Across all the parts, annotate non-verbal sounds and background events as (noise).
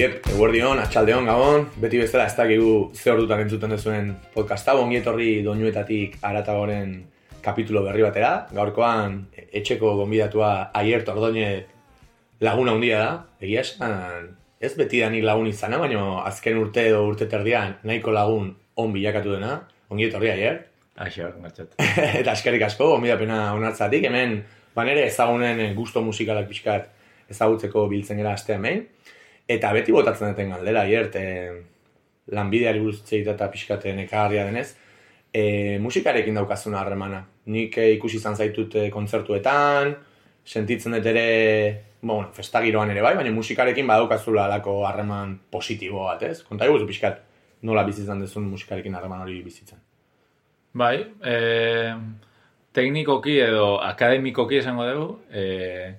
Iep, eguerdion, atxaldeon, gabon, beti bezala ez dakigu ze ordutan entzuten duzuen podcasta, ongi etorri doinuetatik aratagoren kapitulo berri batera. Gaurkoan, etxeko gonbidatua aier ordoine laguna handia da. Egia esan, ez beti da nik lagun izana, baina azken urte edo urte terdian nahiko lagun on bilakatu dena. Ongi etorri aier. Aixo, martxat. (laughs) Eta askerik asko, gonbidapena onartzatik, hemen, banere ezagunen gusto musikalak pixkat ezagutzeko biltzen gara astea hemen. Eta beti botatzen duten galdera, hiert, e, lanbideari buruz eta pixkate nekagarria denez, e, musikarekin daukazuna harremana. Nik e, ikusi izan zaitut e, kontzertuetan, sentitzen dut ere, bueno, festagiroan ere bai, baina musikarekin badaukazula alako harreman positibo bat, ez? Konta eguzu pixkat, nola bizitzan dezun musikarekin harreman hori bizitzen. Bai, e, teknikoki edo akademikoki esango dugu, e,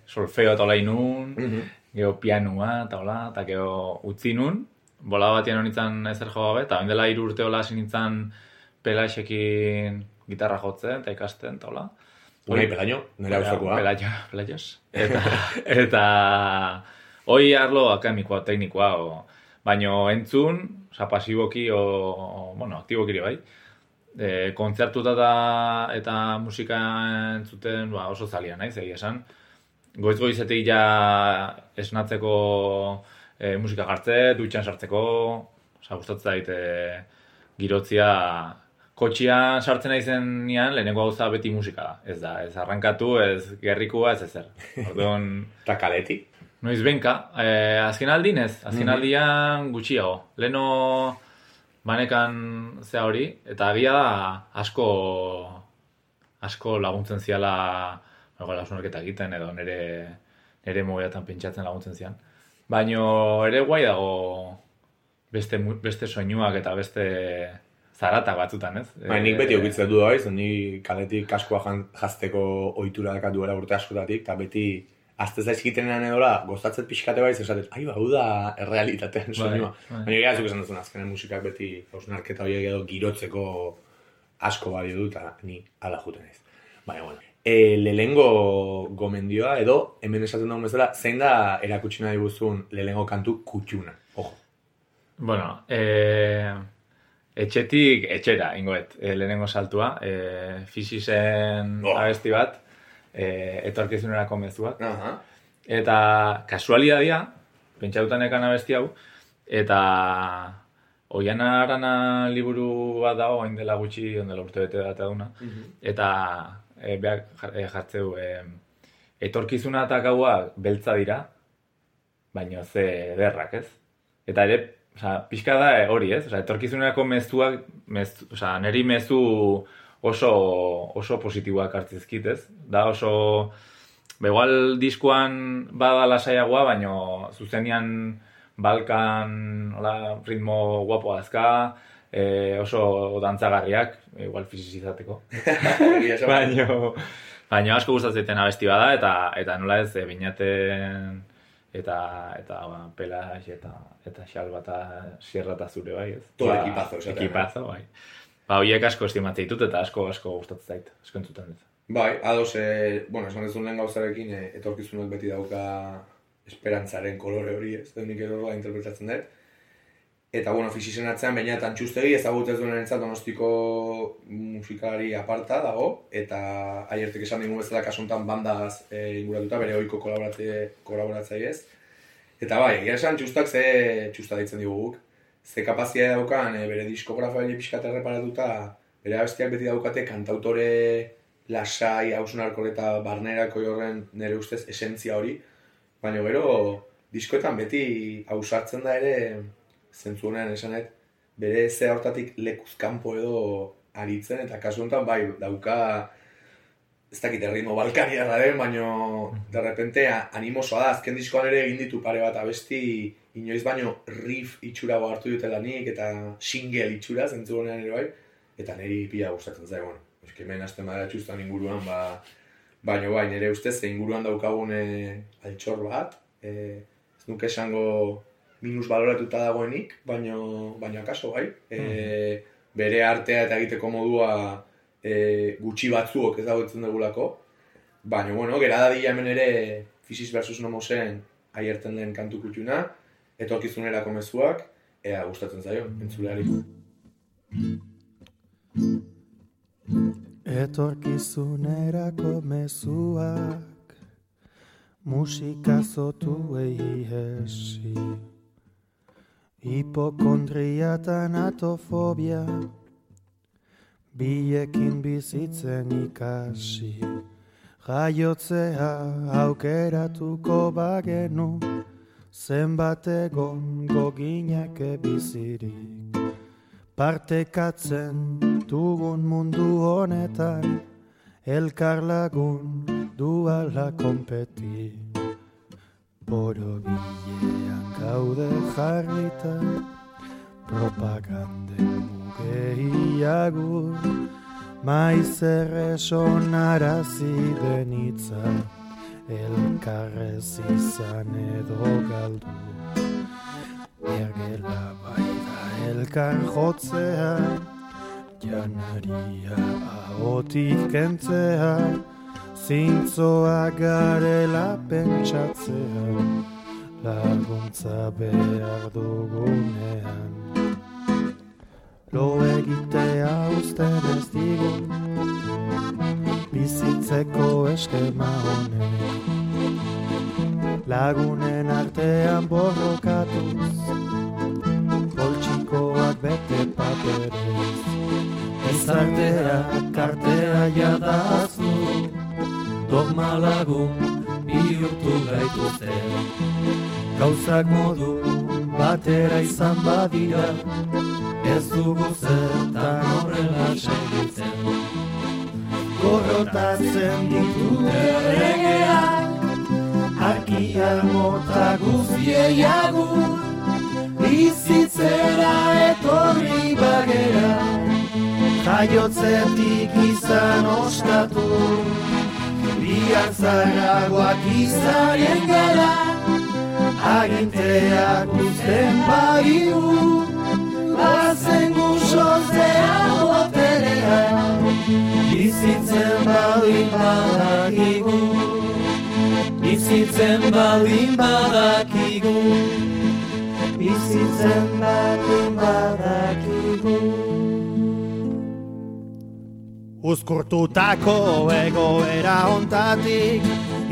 solfeo eta nun, mm geho pianua, eta hola, eta geho utzi nun, bola batien honitzen ezer jo gabe, eta dela hiru urte hola hasi nintzen pelaixekin gitarra jotzen, eta ikasten, eta hola. Unai pelaino, nire hau zakoa. Pelaio, pelaios. (laughs) Eta, eta hoi arlo akademikoa, teknikoa, o, baino entzun, oza, pasiboki, o, o bueno, aktiboki bai, e, kontzertuta eta, eta musika entzuten ba, oso zalia naiz, egia esan goiz goizetik ja esnatzeko e, musika jartze, dutxan sartzeko, oza, gustatzen zait e, girotzia kotxian sartzen naizen nian, lehenengo gauza beti musika da. Ez da, ez arrankatu, ez gerrikua, ez ezer. Orduan... (laughs) Eta kaleti? Noiz benka, e, azken aldin ez, azken mhm. aldian gutxiago. Leno banekan zea hori, eta agia da asko asko laguntzen ziala nago lausunarketa egiten edo nere nere mobiatan pentsatzen laguntzen zian. Baino ere guai dago beste beste soinuak eta beste zaratak batzutan, ez? Ba, nik beti okitzen du daiz, ni kaletik kaskoa jazteko ohitura da duela urte askotatik ta beti Azte zaizkitenean edola, gozatzen pixkate bai, zesatet, ai, bau da errealitatean bai, soinua. Bai. Baina gira zuk esan duzun, azkenen musikak beti hausnarketa horiek edo girotzeko asko bai dut, ni ala juten ez. Baina, bueno, e, lehengo gomendioa edo hemen esaten dago bezala zein da erakutsi nahi guztun lehengo kantu kutxuna. Ojo. Bueno, e, etxetik etxera ingoet e, lehenengo saltua. E, Fisizen oh. abesti bat e, etorkizunerako mezuak. Uh -huh. Eta kasualidadia, pentsatutan ekan abesti hau, eta Oian arana liburu bat dago, dela gutxi, oin dela urte bete da eta duna. Mhm. Eta e, behar e, jartzeu e, etorkizuna eta gaua beltza dira, baina ze derrak, ez? Eta ere, oza, pixka da hori, ez? Oza, etorkizunako mezuak, mez, oza, neri mezu oso, oso positiboak hartzizkit, ez? Da oso, begual ba, diskoan bada lasaiagoa, baina zuzenian Balkan, hola, ritmo guapo azka, e, oso dantzagarriak, igual fisizateko. baina, (laughs) baina asko gustatzen abesti bada eta eta nola ez e, binaten eta eta ba, pelas eta eta xal bata sierra ta zure bai, ez. Todo ba, equipazo, equipazo, bai. Ba, hoiek asko estimatzen ditut eta asko asko gustatzen zait, asko entzuten dut. Bai, ados, e, bueno, esan ez lehen gauzarekin, e, etorkizunak beti dauka esperantzaren kolore hori, ez, denik edo da interpretatzen dut. Eta, bueno, fisizen atzean, baina eta antxustegi, ezagutez duen entzat donostiko musikari aparta dago, eta aiertek esan dingu bezala kasuntan bandaz e, inguratuta, bere oiko kolaboratzei ez. Eta bai, egia esan txustak ze txusta ditzen digu guk. Ze kapazia daukan, e, bere diskografia bere pixkate reparatuta, bere abestiak beti daukate kantautore lasai, hausunarko eta barnerako horren nire ustez esentzia hori. Baina gero, diskoetan beti hausartzen da ere, zentzu honean esanet, bere ze hortatik lekuzkampo edo aritzen, eta kasu honetan bai, dauka ez dakit erritmo balkari den, baino de repente animosoa da, azken diskoan ere egin ditu pare bat abesti inoiz baino riff itxura hartu dute lanik eta single itxura zentzu honean ere bai, eta niri pila gustatzen zai, bueno, eski hemen azten bada txustan inguruan, ba, baino bai, nire ustez, inguruan daukagune altxor bat, e, ez nuke esango minus baloratuta dagoenik, baino, baino akaso bai. E, bere artea eta egiteko modua e, gutxi batzuok ez dagoetzen dugulako. Baina, bueno, gera da hemen ere Physis versus Nomosen aierten den kantu kutxuna. etorkizunerako mezuak, ea gustatzen zaio, entzuleari. Etorkizunerako mezuak Musika zotu egi hesi Hipokondria eta natofobia Biekin bizitzen ikasi. Jaiotzea aukeratuko bagenu. Zenbat egon goginak bizirik Partekatzen dugun mundu honetan. Elkar lagun duala konpeti. Boro gaude jarrita Propaganden mugeiagur Maiz erreson arazi denitza Elkarrez izan edo galdu. Ergela bai da elkar jotzea Janaria ahotik kentzea Zintzoa garela pentsatzea Laguntza behar dugunean. Lo egitea usten ez digun Bizitzeko eskema honek Lagunen artean borrokatuz Poltsikoak bete paperez. Ezartea kartea jadazu Dogma lagun bihurtu gaituzte Gauzak modu batera izan badira Ez dugu zertan horrela segitzen. Gorrotatzen ditu erregeak Arkia mota guztiei agur Bizitzera etorri bagera. Jaiotzetik izan ostatu Biak zaragoak izaren gara Aginteak uzten bagiu Bazen guzozea boterea Bizitzen baldin badakigu. Bizitzen baldin badakigu. Bizitzen baldin badakigu Uzkurtutako egoera ontatik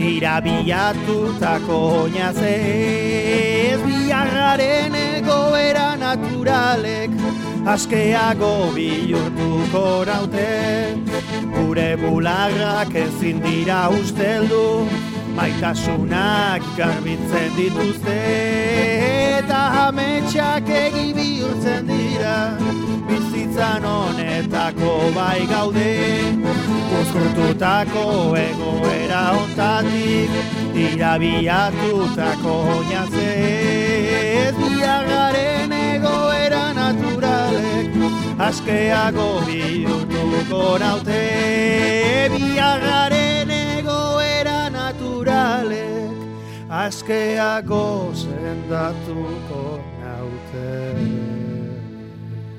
Irabiatutako oinazez Biarraren egoera naturalek Askeago bihurtuko naute. Gure bularrak ezin dira usteldu Maitasunak garbitzen dituzte honetako bai gaude Uzkurtutako egoera ontatik Dira biatutako oinazez Biagaren egoera naturalek Askeago bihurtuko naute. Biagaren egoera naturalek Askeago sendatuko naute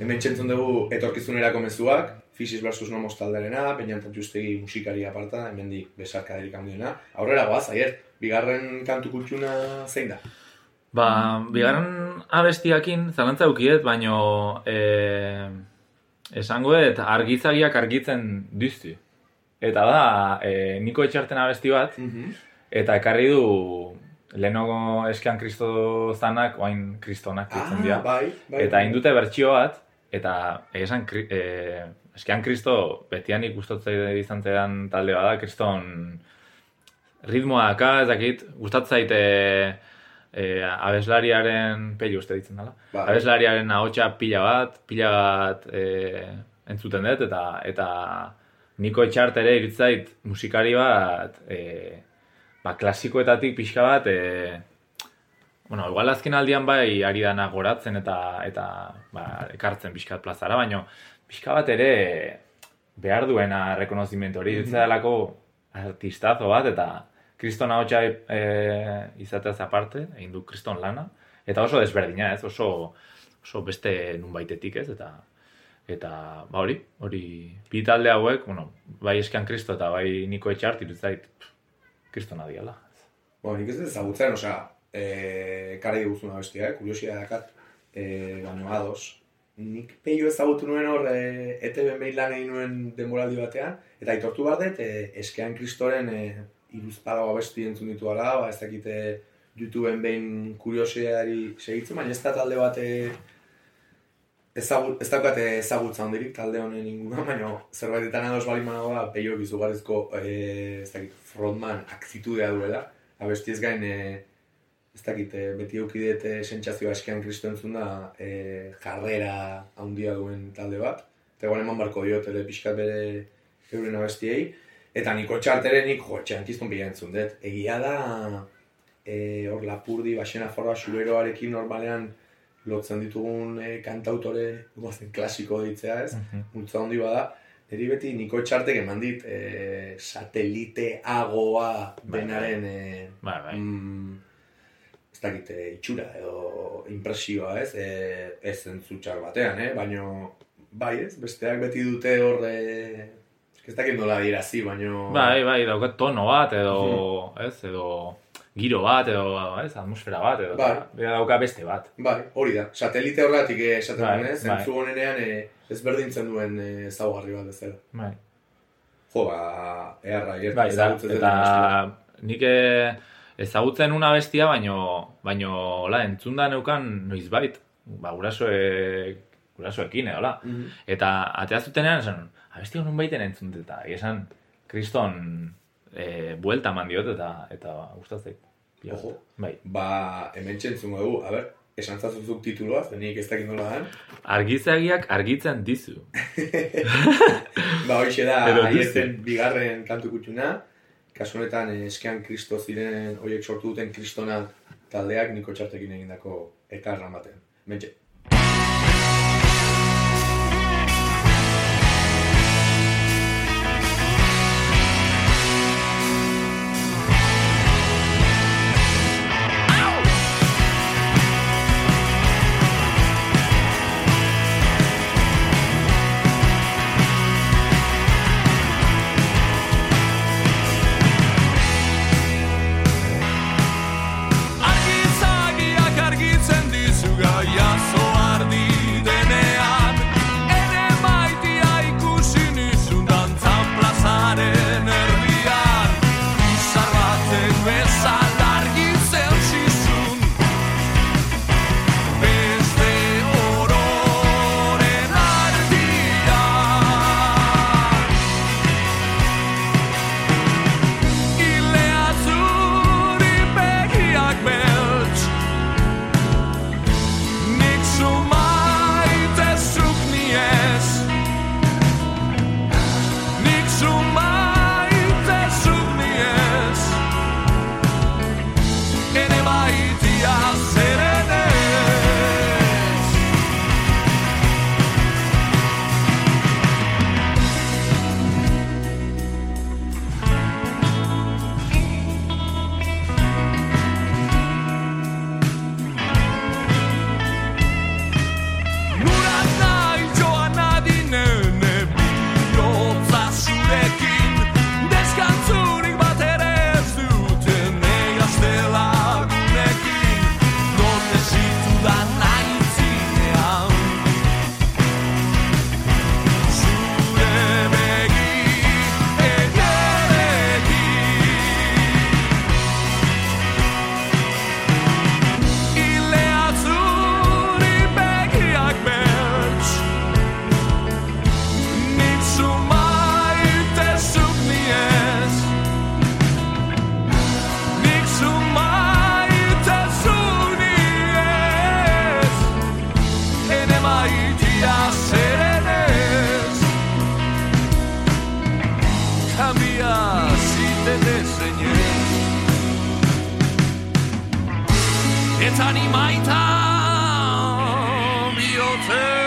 Hemen txentzun dugu etorkizunerako mezuak, Fisis versus Nomos talderena, Peñantan Justegi musikari aparta, hemen di besarkaderik handiena. Aurrera goaz, aier, bigarren kantu kultuna zein da? Ba, bigarren abestiakin zalantza ukiet, baino e, esango et argizagiak argitzen dizti. Eta da, e, niko etxarten abesti bat, eta ekarri du lehenogo eskean kristo zanak, oain kristonak ditzen dira. bai, bai. Eta indute bertsio bat, eta esan e, eskean kristo betianik gustatzen izan zedan talde bada, kriston ritmoa daka, ez dakit, gustatzen zaite e, abeslariaren pelio uste ditzen dela. Bai. Abeslariaren ahotsa pila bat, pila bat e, entzuten dut, eta eta niko etxart ere iritzait musikari bat e, ba, klasikoetatik pixka bat e, bueno, igual azken aldian bai ari dana goratzen eta eta ba, ekartzen pixka bat plazara, baino pixka bat ere behar duena rekonozimentu hori mm delako artistazo bat eta kriston hau txai e, izateaz aparte, egin du kriston lana, eta oso desberdina ez, oso, oso beste nunbaitetik ez, eta eta ba hori, hori bi talde hauek, bueno, bai eskean kristo eta bai niko etxart irutzait kristona diala. Bueno, nik ez dut ezagutzen, osea, e, karri diguzuna bestia, eh? kuriosia dakat, e, baino ados. Nik peio ezagutu nuen hor, e, ETV behin lan egin nuen denboraldi batean, eta aitortu bat dut, e, eskean kristoren e, iruzpalago abesti entzun ditu ala, ba, ez dakite YouTubeen behin kuriosiari segitzen, baina ez da talde bat e, ez daukat ezagutza hondirik talde honen inguna, baina zerbaitetan ados bali managoa peio bizugarrizko e, ez dakit, frontman aktitudea duela, abesti ez gain e, ez dakit, e, beti eukidete sentsazioa eskean kristo entzun da e, jarrera handia duen talde bat, eta eman barko diot ere pixkat bere euren abestiei, eta niko txartere nik jo, txankizton bila entzun dut, egia da e, hor lapurdi, basena forra, suberoarekin normalean lotzen ditugun e, kantautore guazen klasiko ditzea ez, mm -hmm. handi bada, Eri beti niko txartek eman dit e, sateliteagoa bai, benaren e, bai, bai. Mm, ez dakit itxura edo impresioa ez, e, ez zentzutxar batean, eh? baino bai ez, besteak beti dute hor e, ez dakit nola dira zi, baino... Bai, bai, daukat tono bat edo, mm ez, edo giro bat edo ez, atmosfera bat edo bai. bera dauka beste bat. Bai, hori da. Satelite horretik esaten bai, ez? Bai. Zentzu honenean e, ez berdintzen duen ezaugarri bat bezala. Bai. Jo, ba, eharra, bai, bai, ezagutzen eta, eta nik eh, ezagutzen una bestia, baino, baino, la, entzunda neukan noiz bait, ba, gurasoe, gurasoekin, edo, la. Mm -hmm. Eta, atea zutenean, esan, abesti honun baiten entzun eta, esan, kriston, e, buelta eman diot eta eta gustatzen. Ojo. Bai. Ba, hemen txentzun dugu, a ber, esan zazuzuk tituloa, zenik ez dakit nola dan. Argizagiak argitzen dizu. (laughs) ba, hoxe da, haietzen bigarren kantu kutxuna, kasu honetan eh, eskean kristo ziren, horiek sortu duten kristona taldeak niko txartekin egindako ekarra baten. Mentxe. it's honey my time. Your turn.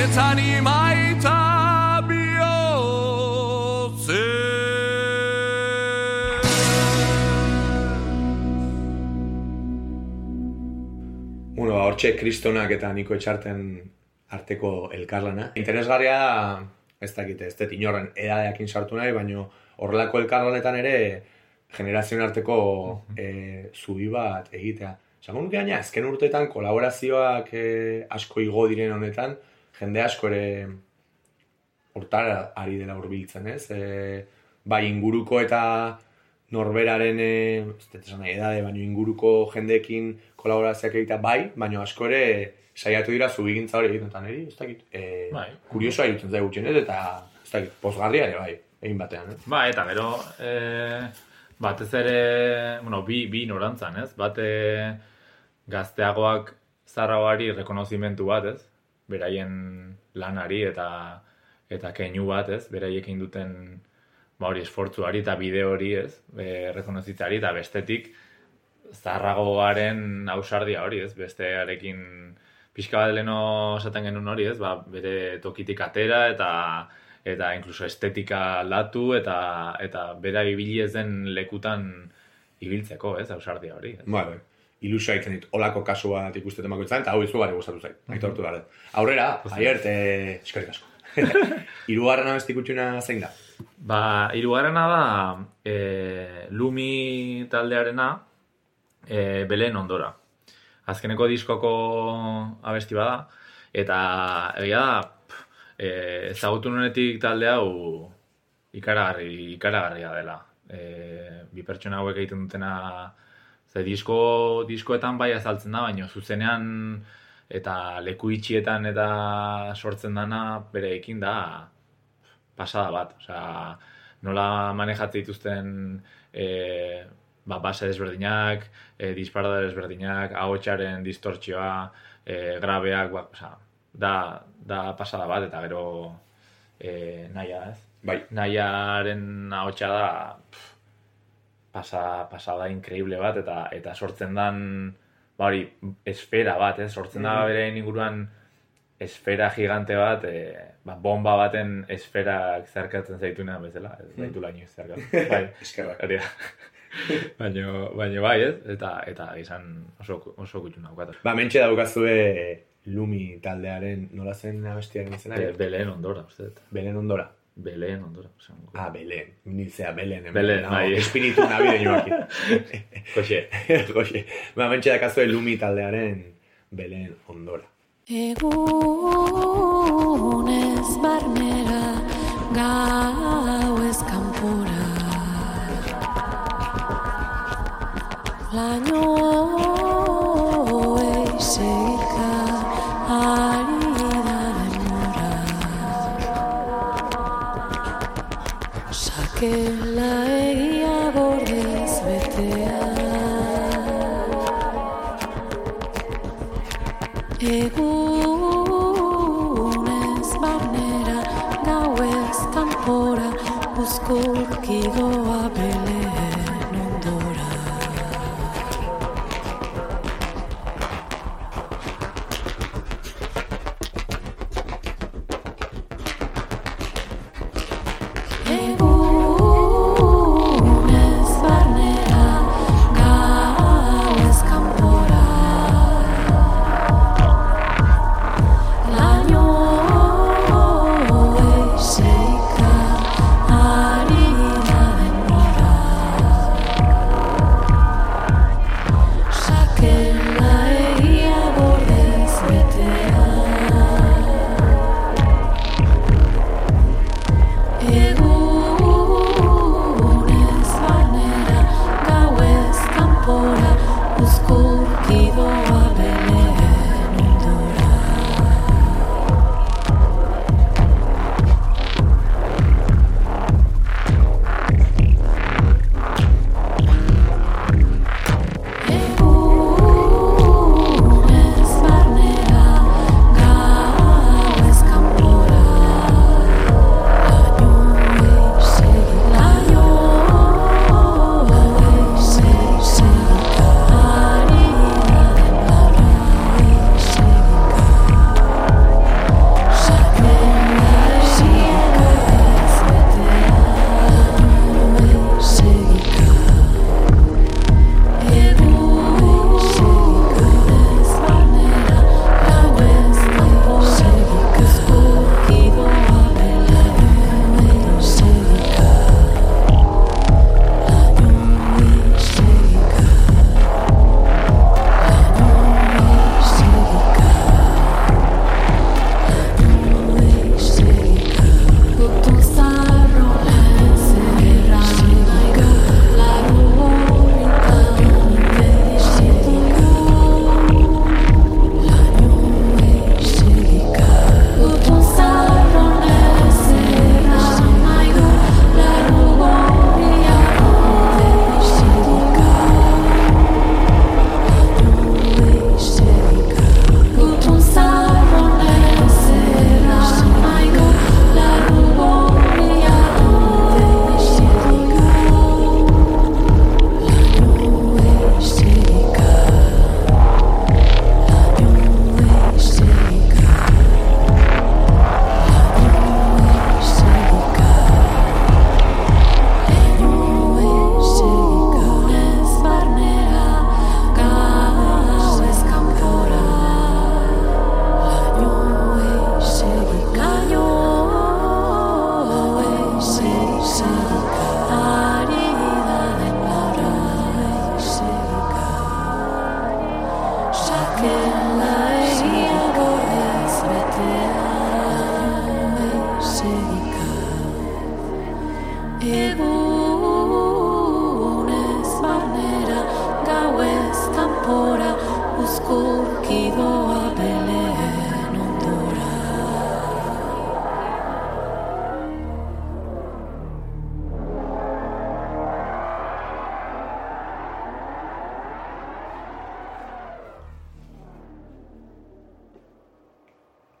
Ez animaita bihotze Bueno, ba, hortxe kristonak eta niko etxarten arteko elkarlana. Interesgarria da, ez dakite, ez dut inorren edadeakin sartu nahi, baino horrelako elkarlanetan ere generazioen arteko e, zubi bat egitea. Zango nuke gaina, ezken urteetan kolaborazioak e, asko igo diren honetan, jende asko ere hortara ari dela hurbiltzen, ez? E, bai inguruko eta norberaren, e, ez dut esan nahi edade, baino inguruko jendeekin kolaborazioak egitea bai, baino asko ere saiatu dira zubigintza hori egiten, eta niri, ez dakit, e, bai. kuriosoa irutzen zaigu ez, eta ez dakit, pozgarria ere bai, egin batean, ez? Ba, eta gero, e, batez ere, bueno, bi, bi norantzan, ez? Bate gazteagoak zarragoari rekonozimentu bat, ez? Beraien lanari eta eta keinu bat, ez? Beraiekin duten ba hori esfortzuari eta bideo hori, ez? E, rekonozitzari eta bestetik zarragoaren ausardia hori, ez? Bestearekin pixka bat leno esaten genuen hori, ez? Ba, bere tokitik atera eta eta incluso estetika aldatu eta eta bera ibili ez den lekutan ibiltzeko, ez? Ausardia hori. Ez? Bai, Ilusia itzen dit, olako kasu bat ikusten demako itzen, eta hau izu bari gustatu zait, mm -hmm. gara. Aurrera, aiert, eh, eskerrik asko. (laughs) Irugarren abestik utxuna zein da? Ba, irugarrena da, e, Lumi taldearena, e, Belen ondora azkeneko diskoko abesti bada, eta egia da, e, ezagutu nunetik talde hau ikaragarri, ikaragarria dela. E, bi pertsona hauek egiten dutena, ze disko, diskoetan bai azaltzen da, baina zuzenean eta leku itxietan eta sortzen dana bere ekin da pasada bat. Osea, nola manejatzen dituzten e, ba, base desberdinak, e, disparada desberdinak, ahotsaren distortzioa, e, grabeak, ba, oza, da, da pasada bat, eta gero e, naia, ez? Bai. Naiaren ahotsa da pff, pasa, pasada increíble bat, eta eta sortzen dan, ba hori, esfera bat, ez? Sortzen da mm. bere inguruan esfera gigante bat, e, ba, bomba baten esferak zerkatzen zaituna bezala, ez mm. zaitula inoiz zerkatzen. (laughs) Bai, eskerrak baino, (laughs) baino bai, ez? Eta eta izan oso oso gutxu naukat. Ba, mentxe daukazue Lumi taldearen nola zen abestiaren izena? Be, Belen ondora, uste. Belen ondora. Belen ondora. Ah, Belen. Niltzea Belen. Belen, no, bai. Espiritu nabide joaki. (laughs) Joxe. (laughs) Joxe. Ba, mentxe daukazue Lumi taldearen Belen ondora. Egunez barnera gau ez Laino Egunez barnera gauez kanpora Uzkurkigoa belea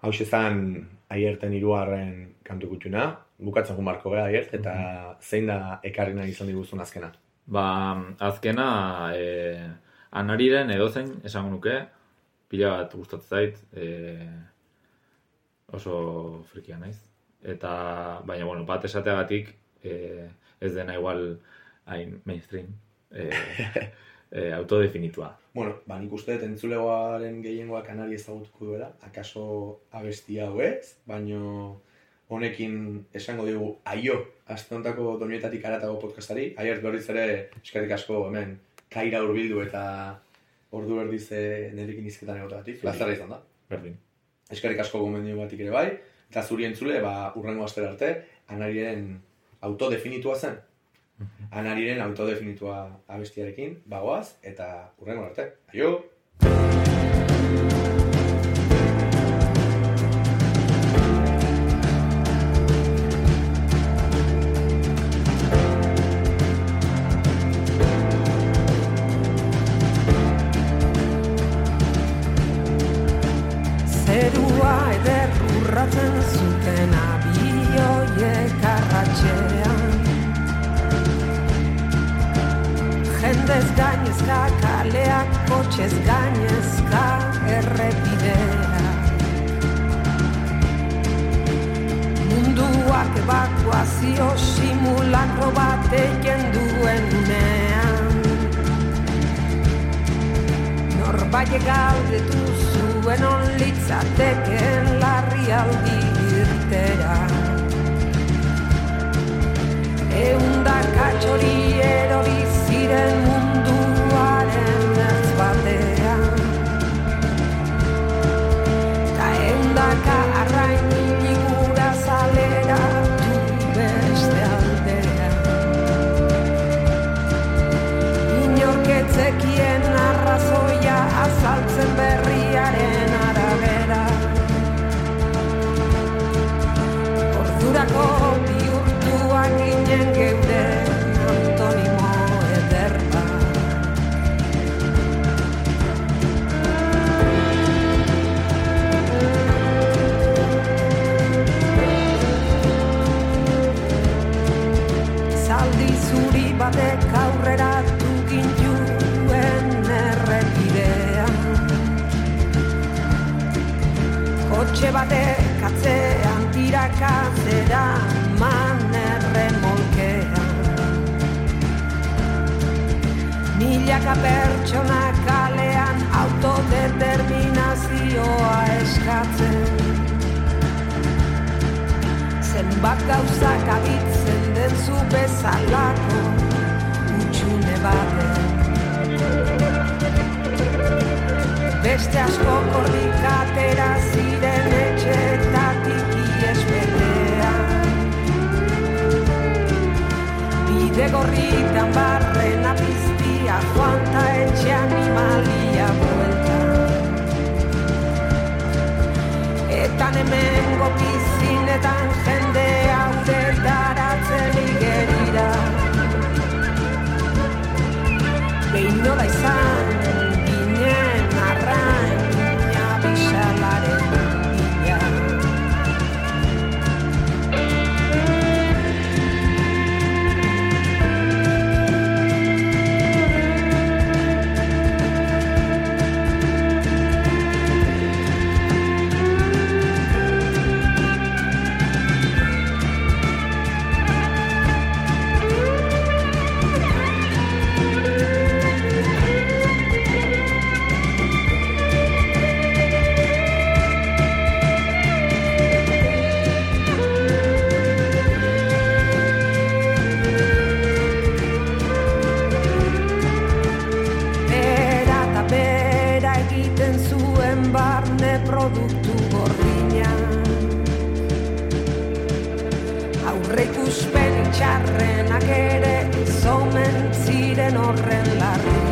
Hau zan aierten iruaren kantu kutxuna, bukatzen ju marko gara aiert, eta zein da ekarri nahi izan diguzun azkena? Ba, azkena, e, anariren edozein esango nuke, pila bat gustatzen zait, e, oso frikia naiz. Eta, baina, bueno, bat esateagatik, e, ez dena igual hain mainstream, e, (laughs) e, autodefinitua. Bueno, ba, nik uste entzulegoaren gehiengoak anari ezagutuko duela, akaso abestia hau ez, baino honekin esango dugu aio, azte hontako donuetatik aratago podcastari, aiert berriz ere eskerrik asko hemen kaira urbildu eta ordu berdiz eh, nerekin izketan egotatik, lazarra izan da. Berdin. Eskerrik asko gomendio batik ere bai, eta zuri entzule, ba, urrengo astera arte, anarien autodefinitua zen. Anariren autodefinitua abestiarekin, bagoaz, eta urrengo arte. Aio! On litzateken larrialdi irtera. Eundaka txori erori ziren munduaren ertz batean Ta eundaka arrain inigura zalera du beste aldera Inorketzekien arrazoia azaltzen berriaren batek aurrera gintuen errepidean. Kotxe batek atzean tiraka zera man erremolkean. Milaka pertsona kalean autodeterminazioa eskatzen. Zenbat gauzak abitzen den zu bezalako baten Beste asko korrikatera ziren etxetatik iespetean Bide gorritan barrena piztia joan ta etxe animalia bueltan. Etan hemen gopizinetan jende haude produktu gordina Aurre ikuspen itxarrenak ere zomen ziren horren larri